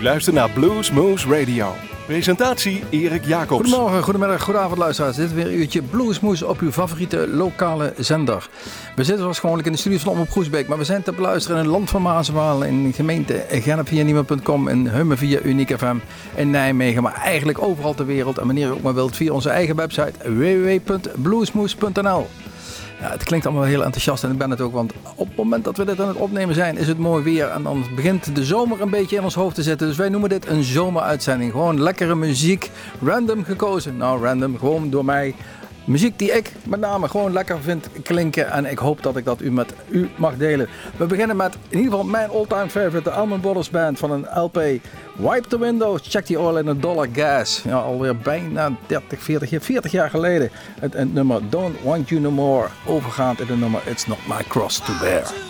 U luistert naar Blues Moose Radio. Presentatie Erik Jacobs. Goedemorgen, goedemiddag, goedenavond luisteraars. Dit is weer een uurtje Bluesmoes op uw favoriete lokale zender. We zitten zoals gewoonlijk in de studio van Omroep Groesbeek, maar we zijn te beluisteren in het land van Maaswaal, in gemeente Gennep via in Hummen via Uniek FM, in Nijmegen, maar eigenlijk overal ter wereld. En wanneer u ook maar wilt, via onze eigen website www.bluesmoes.nl. Ja, het klinkt allemaal heel enthousiast en ik ben het ook, want op het moment dat we dit aan het opnemen zijn, is het mooi weer en dan begint de zomer een beetje in ons hoofd te zitten. Dus wij noemen dit een zomeruitzending. Gewoon lekkere muziek, random gekozen. Nou, random, gewoon door mij Muziek die ik met name gewoon lekker vind klinken. En ik hoop dat ik dat u met u mag delen. We beginnen met in ieder geval mijn all-time favorite. De Almond Brothers Band van een LP. Wipe the windows, check the oil in a dollar gas. Ja, alweer bijna 30, 40, 40 jaar geleden. Het, het nummer Don't Want You No More. Overgaand in het nummer It's Not My Cross to Bear.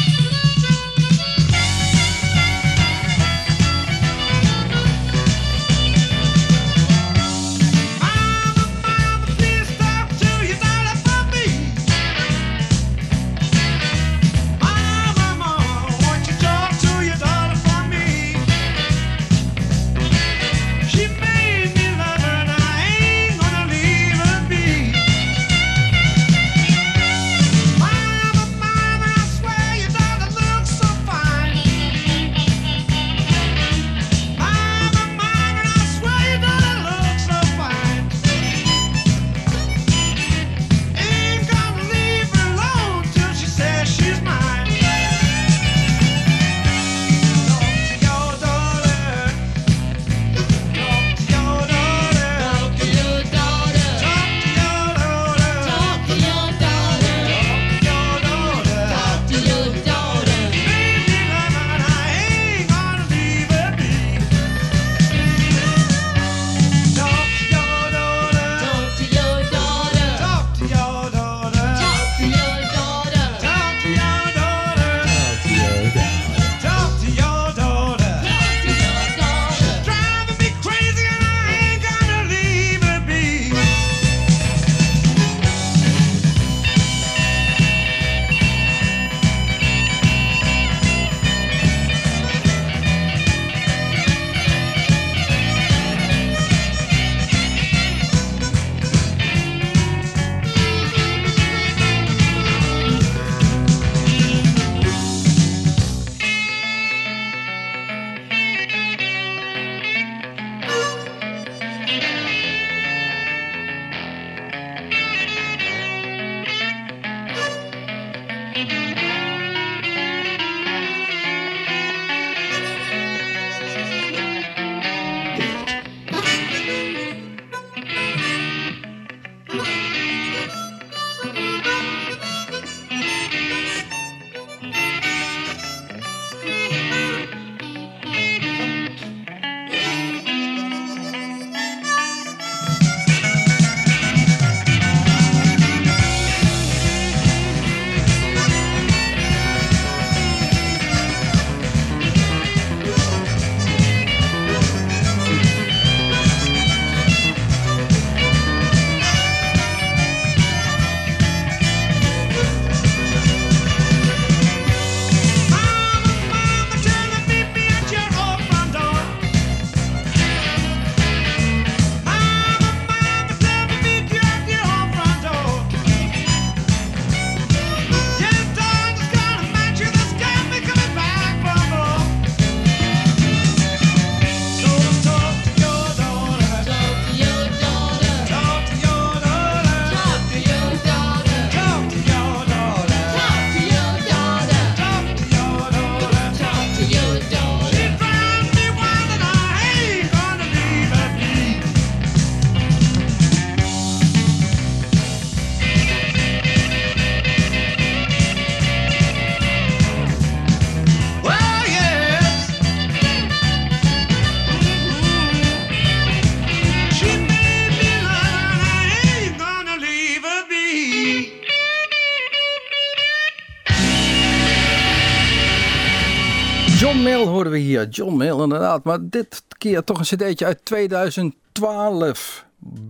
John Mail inderdaad. Maar dit keer toch een cd'tje uit 2012.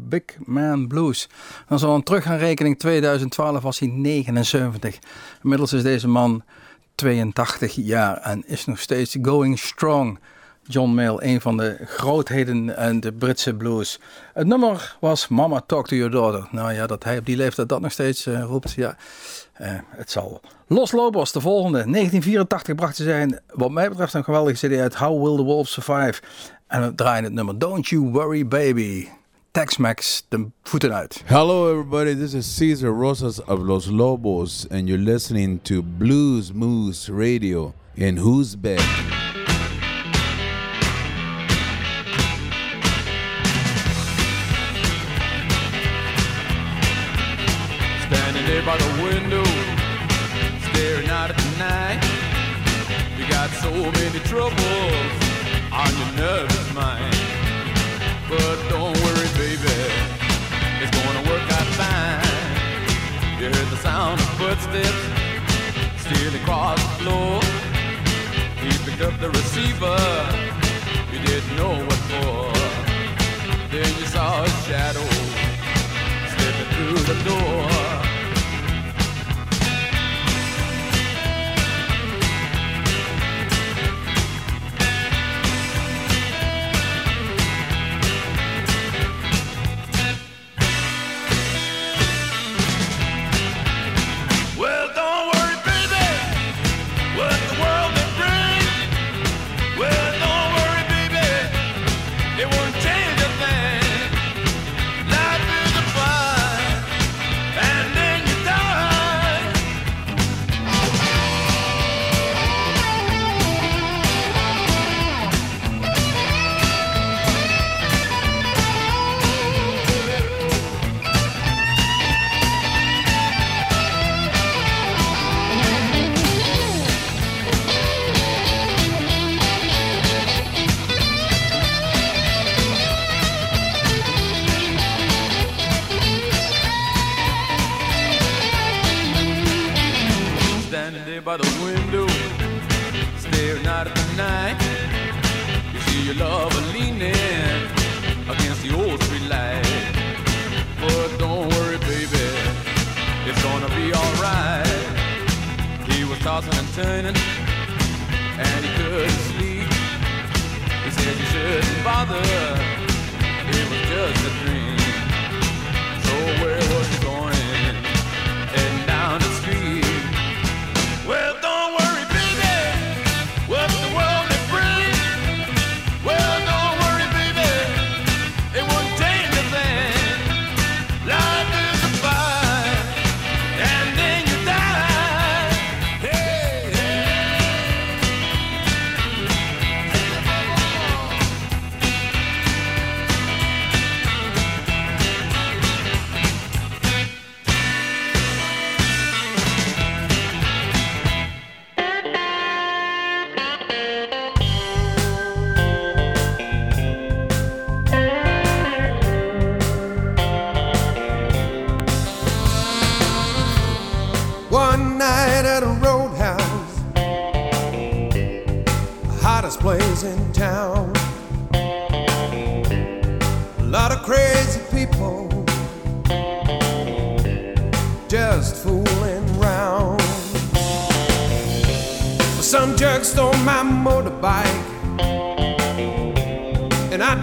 Big Man Blues. Dan zal een terug gaan rekening. 2012 was hij 79. Inmiddels is deze man 82 jaar en is nog steeds going strong. John Mayle, een van de grootheden en de Britse blues. Het nummer was Mama Talk to Your Daughter. Nou ja, dat hij op die leeftijd dat nog steeds uh, roept, ja, uh, het zal. Los Lobos, de volgende. 1984 brachten zij, wat mij betreft, een geweldige CD uit How Will the Wolves Survive. En we draaien het nummer Don't You Worry Baby. Tex-Mex, de voeten uit. Hello everybody, this is Cesar Rosas of Los Lobos and you're listening to Blues Moose Radio in Who's Bed. many troubles on your nervous mind. But don't worry, baby, it's gonna work out fine. You heard the sound of footsteps stealing across the floor. He picked up the receiver, you didn't know what for. Then you saw a shadow slipping through the door.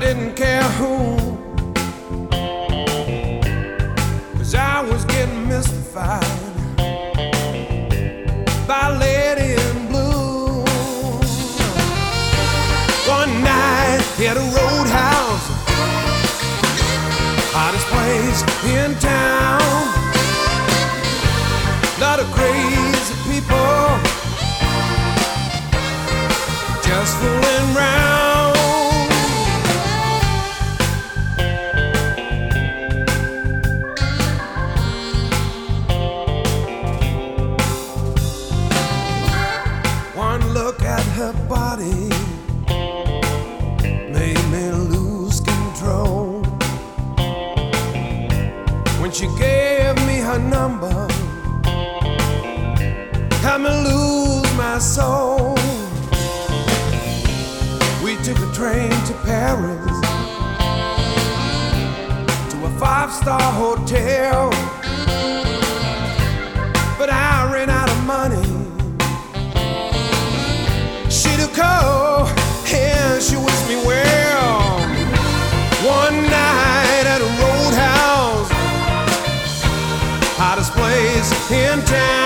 didn't care who. Cause I was getting mystified by Lady in Blue. One night at a roadhouse, hottest place in town. Lot of crazy people just fooling around. my soul. We took a train to Paris to a five star hotel. But I ran out of money. She took go and she wished me well. One night at a roadhouse, hottest place in town.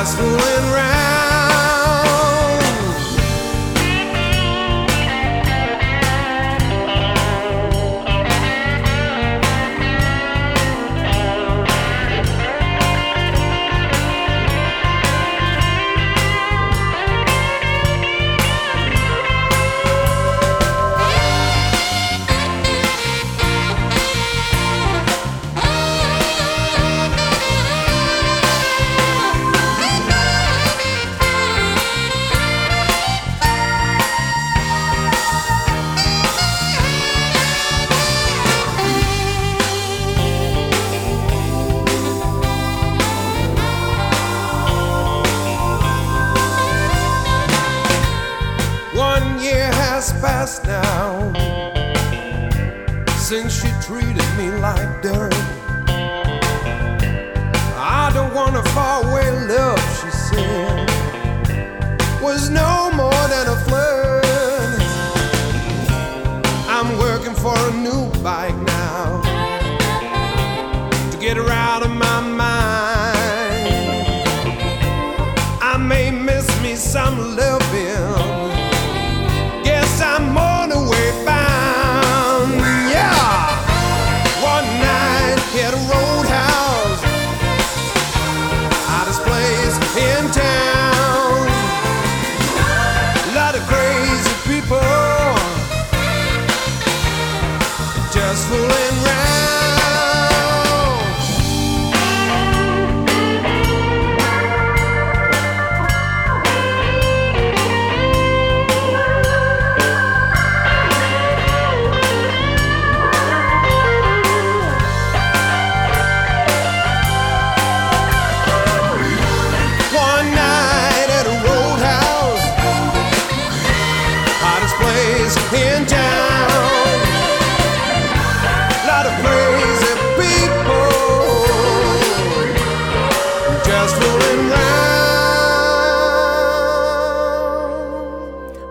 I'm fooling round.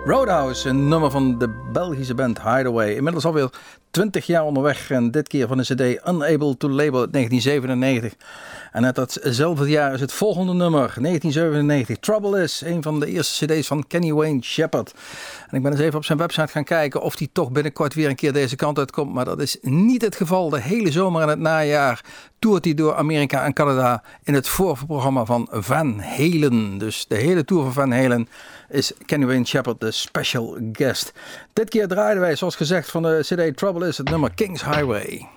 Roadhouse, een nummer van de Belgische band Hideaway. Inmiddels alweer 20 jaar onderweg en dit keer van de CD Unable to Label uit 1997. En uit datzelfde jaar is het volgende nummer, 1997. Trouble Is, een van de eerste CD's van Kenny Wayne Shepherd. En ik ben eens even op zijn website gaan kijken of die toch binnenkort weer een keer deze kant uitkomt. Maar dat is niet het geval. De hele zomer en het najaar toert hij door Amerika en Canada in het voorprogramma van Van Halen. Dus de hele tour van Van Halen is Kenny Wayne Shepherd de special guest. Dit keer draaiden wij, zoals gezegd, van de CD Trouble Is het nummer King's Highway.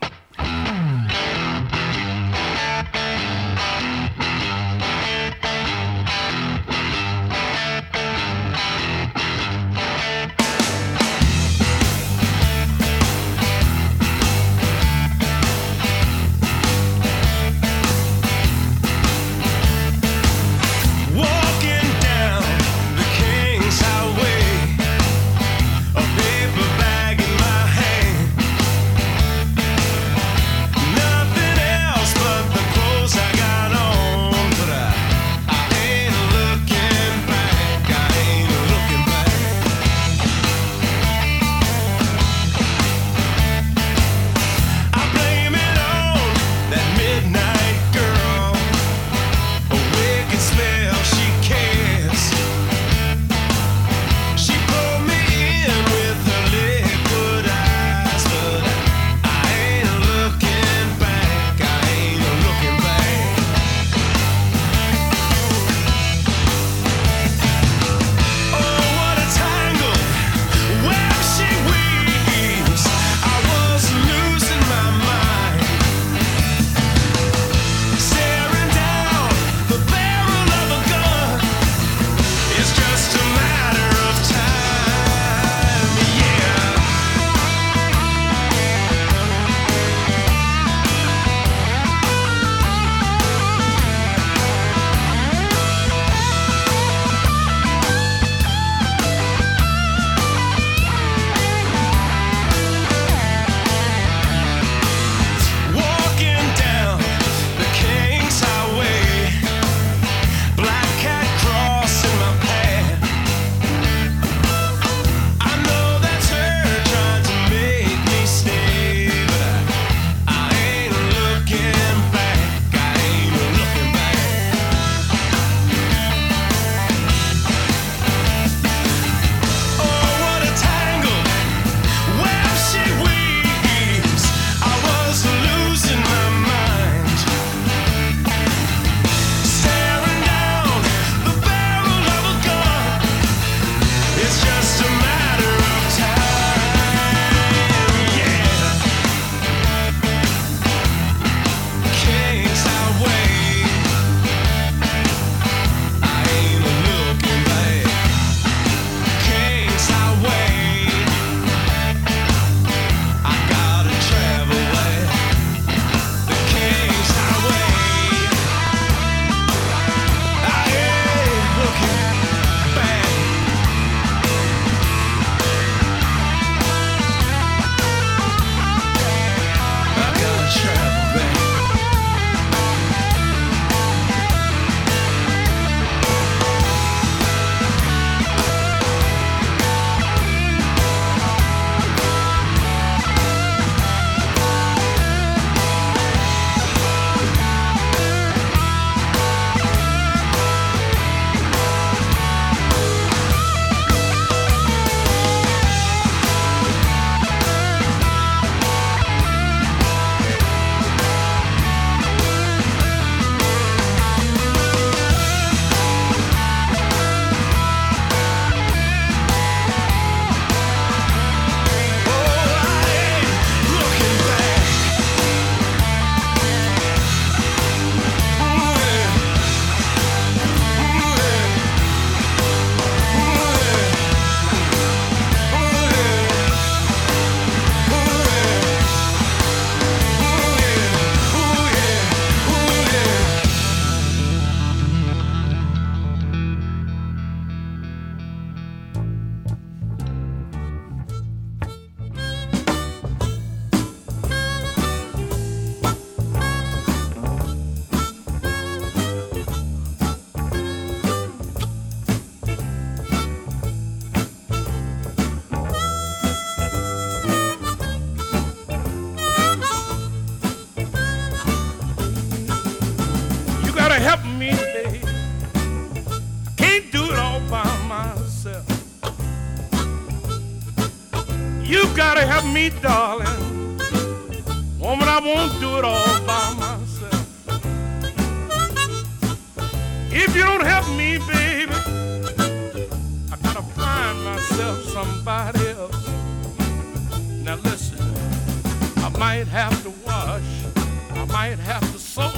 Might have to sew,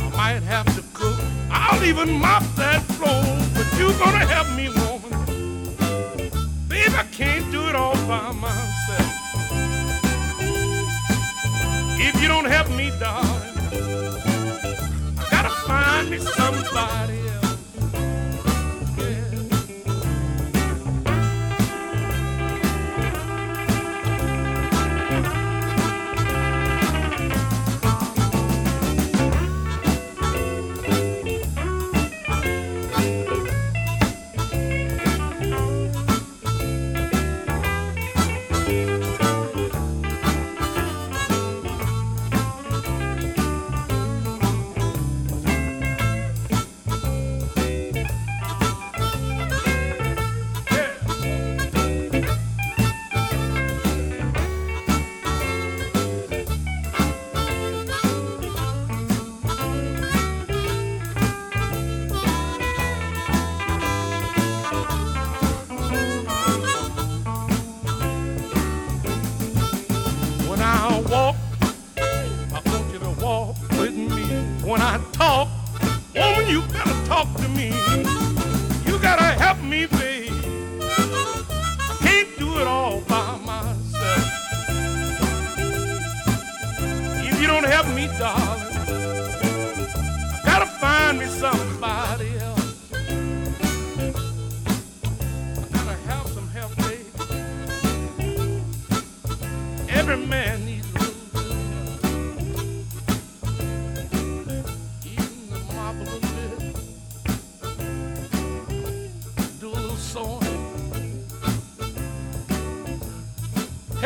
I might have to cook. I'll even mop that floor, but you gonna help me, woman. Baby, I can't do it all by myself. If you don't help me, darling, I gotta find me somebody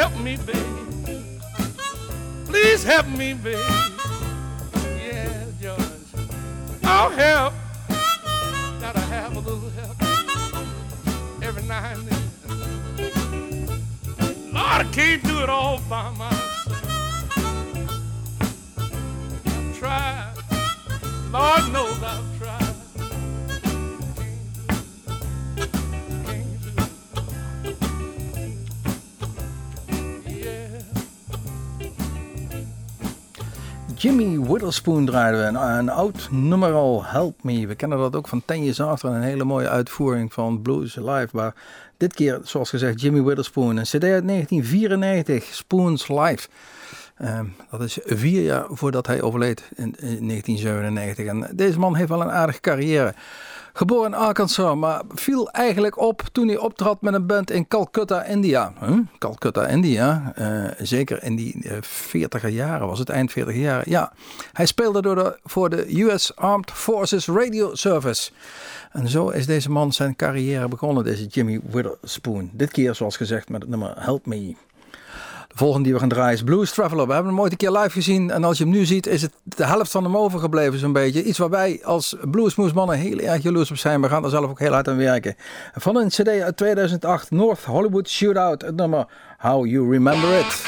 Help me, baby. Please help me, baby. Yeah, George. I'll help. Gotta have a little help every now and then. Lord, I can't do it all by myself. I've tried. Lord knows I've Jimmy Witherspoon draaiden we. Een, een oud nummer al, Help Me. We kennen dat ook van Ten Years After. Een hele mooie uitvoering van Blues Live. Maar dit keer, zoals gezegd, Jimmy Witherspoon. Een cd uit 1994, Spoons Live. Ehm, dat is vier jaar voordat hij overleed in, in 1997. En deze man heeft wel een aardige carrière. Geboren in Arkansas, maar viel eigenlijk op toen hij optrad met een band in Calcutta, India. Calcutta, India. Eh, zeker in die eh, 40er jaren, was het eind 40er jaren. Ja, hij speelde door de, voor de US Armed Forces Radio Service. En zo is deze man zijn carrière begonnen, deze Jimmy Witherspoon. Dit keer, zoals gezegd, met het nummer Help Me. De volgende die we gaan draaien is Blues Traveler. We hebben hem ooit een keer live gezien. En als je hem nu ziet, is het de helft van hem overgebleven zo'n beetje. Iets waar wij als bluesmoesmannen heel erg jaloers op zijn. We gaan er zelf ook heel hard aan werken. Van een cd uit 2008, North Hollywood Shootout. Het nummer How You Remember It.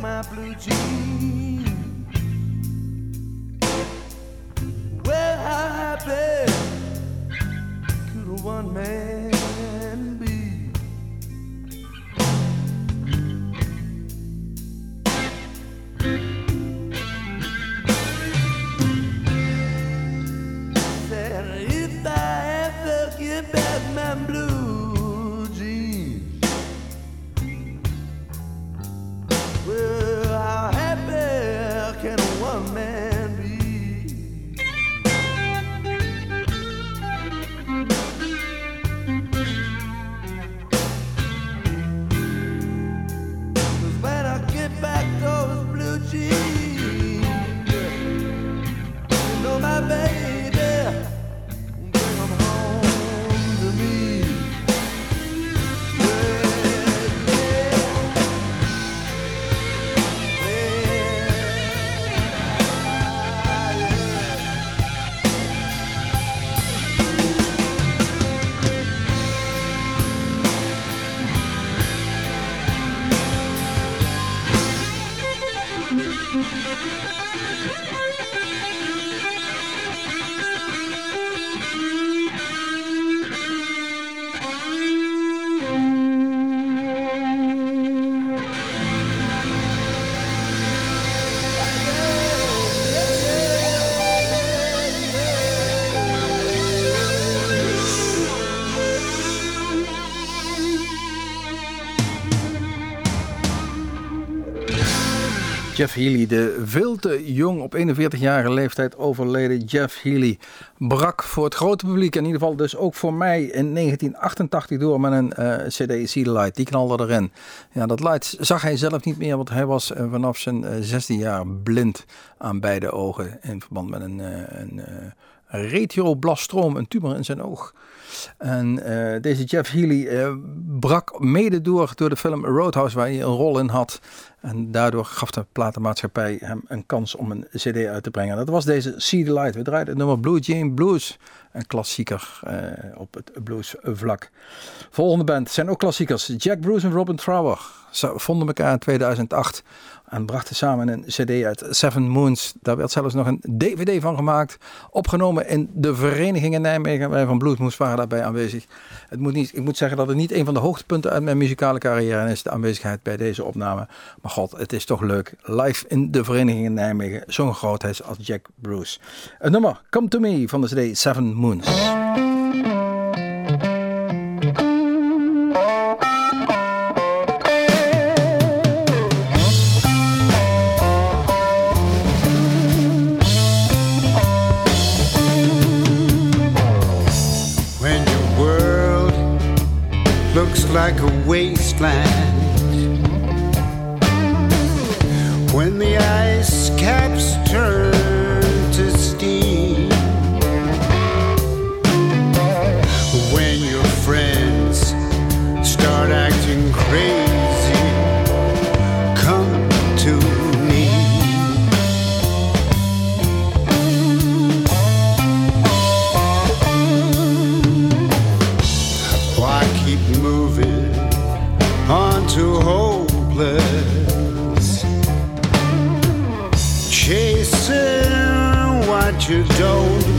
my blue jeans. Well, how happy could one man? Jeff Healy, de veel te jong op 41-jarige leeftijd overleden Jeff Healy, brak voor het grote publiek, in ieder geval dus ook voor mij in 1988 door met een eh, CD See the Light. Die knalde erin. Ja, dat light zag hij zelf niet meer, want hij was eh, vanaf zijn eh, 16 jaar blind aan beide ogen in verband met een, eh, een retroblastroom, een tumor in zijn oog. En eh, deze Jeff Healy eh, brak mede door door de film Roadhouse, waar hij een rol in had. En daardoor gaf de platenmaatschappij hem een kans om een CD uit te brengen. Dat was deze See the Light. We draaiden het nummer Blue Jean Blues. Een klassieker eh, op het bluesvlak. Volgende band zijn ook klassiekers. Jack Bruce en Robin Trower. Vonden elkaar in 2008 en brachten samen een CD uit Seven Moons. Daar werd zelfs nog een DVD van gemaakt. Opgenomen in de Vereniging in Nijmegen. Wij van Bluesmoes waren daarbij aanwezig. Het moet niet, ik moet zeggen dat het niet een van de hoogtepunten uit mijn muzikale carrière is. De aanwezigheid bij deze opname. Maar god, het is toch leuk. Live in de Vereniging in Nijmegen. Zo'n grootheid als Jack Bruce. Het nummer Come To Me van de CD Seven Moons. Like a wasteland. When the ice Chasing what you don't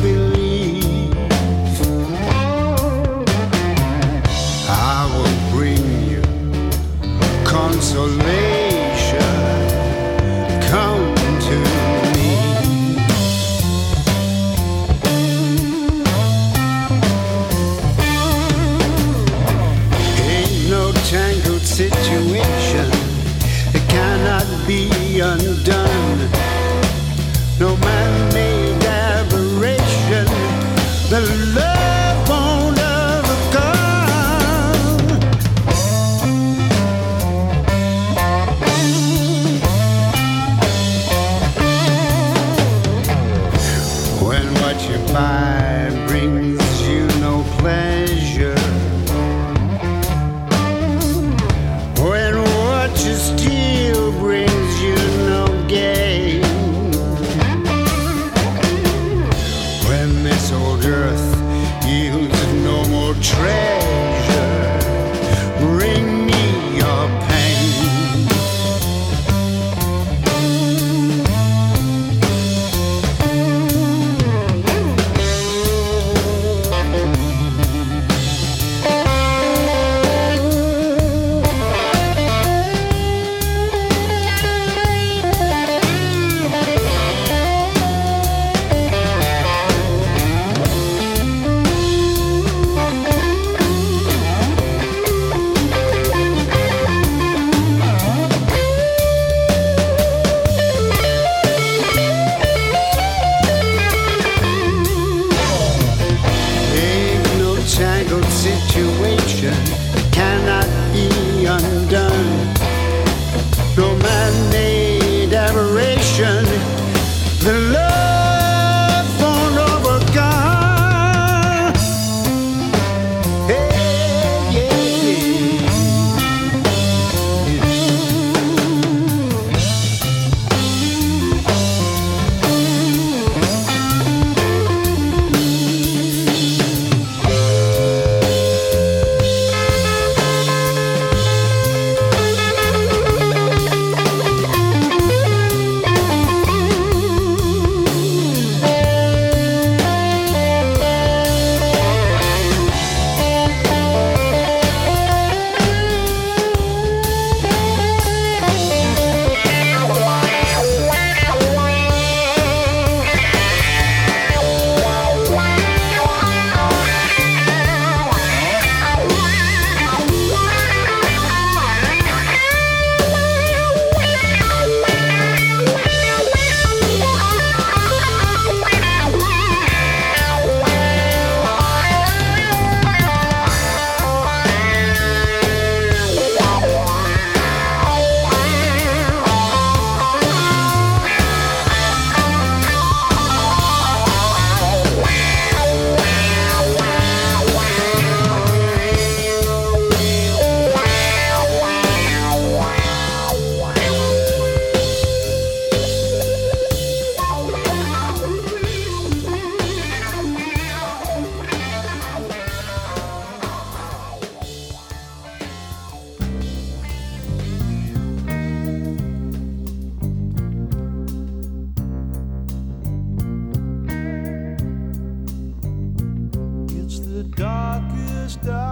stop.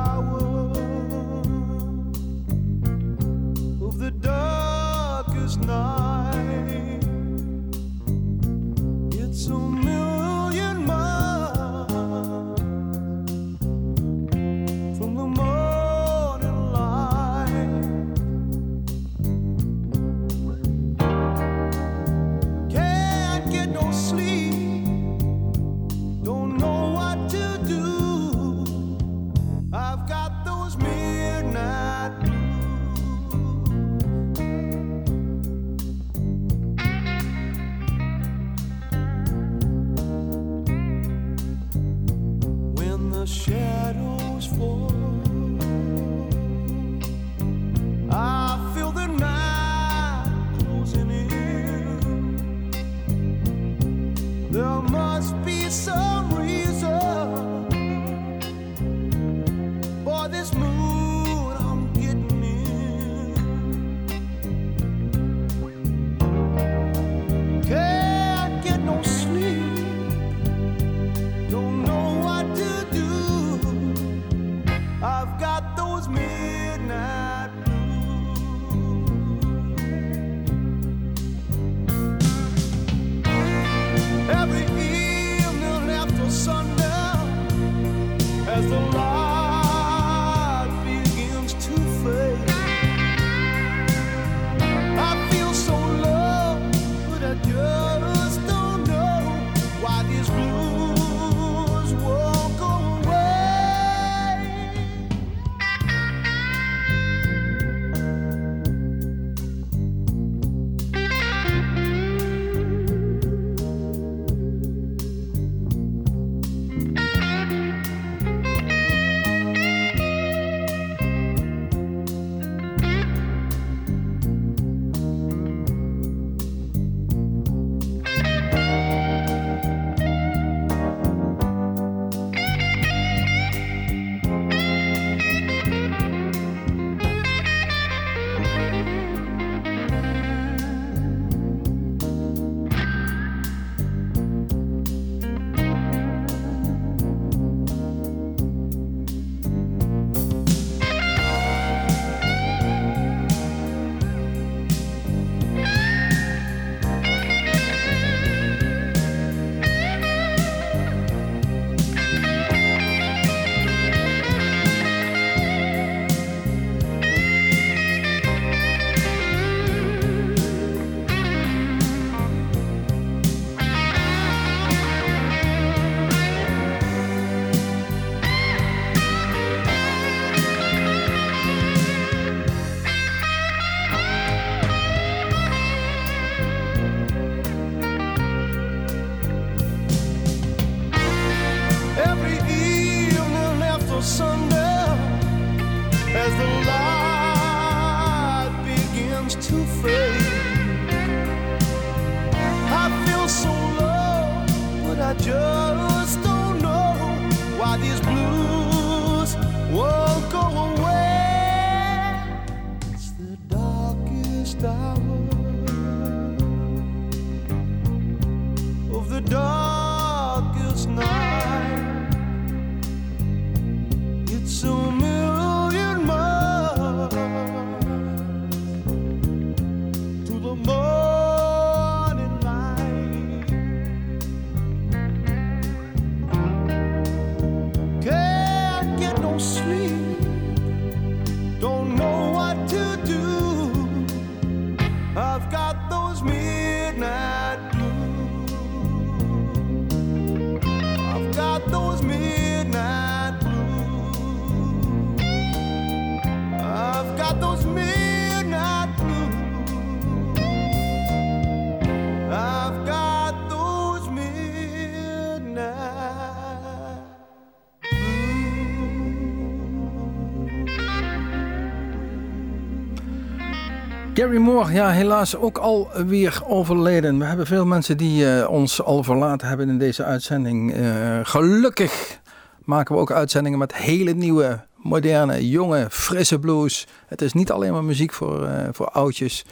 Gary Moore, ja, helaas ook alweer overleden. We hebben veel mensen die eh, ons al verlaten hebben in deze uitzending. Eh, gelukkig maken we ook uitzendingen met hele nieuwe, moderne, jonge, frisse blues. Het is niet alleen maar muziek voor, eh, voor oudjes.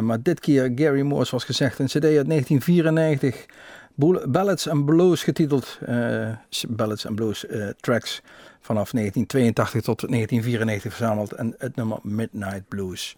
maar dit keer Gary Moore, zoals gezegd, een cd uit 1994. Ballads and Blues getiteld. Ballads and Blues tracks vanaf 1982 tot 1994 verzameld. En het nummer Midnight Blues.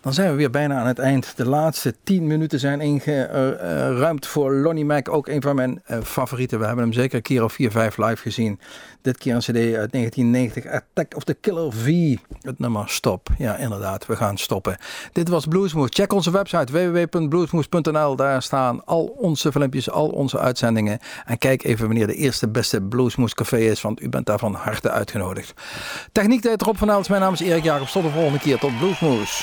Dan zijn we weer bijna aan het eind. De laatste 10 minuten zijn ingeruimd voor Lonnie Mac. Ook een van mijn eh, favorieten. We hebben hem zeker een keer of 4, 5 live gezien. Dit keer een CD uit 1990. Attack of the Killer V. Het nummer Stop. Ja, inderdaad, we gaan stoppen. Dit was Bluesmoes. Check onze website www.bluesmoes.nl. Daar staan al onze filmpjes, al onze uitzendingen. En kijk even wanneer de eerste beste Bluesmoes café is, want u bent daar van harte uitgenodigd. Techniek tijd Rob van Aals. Mijn naam is Erik Jacobs. Tot de volgende keer. Tot Bluesmoes.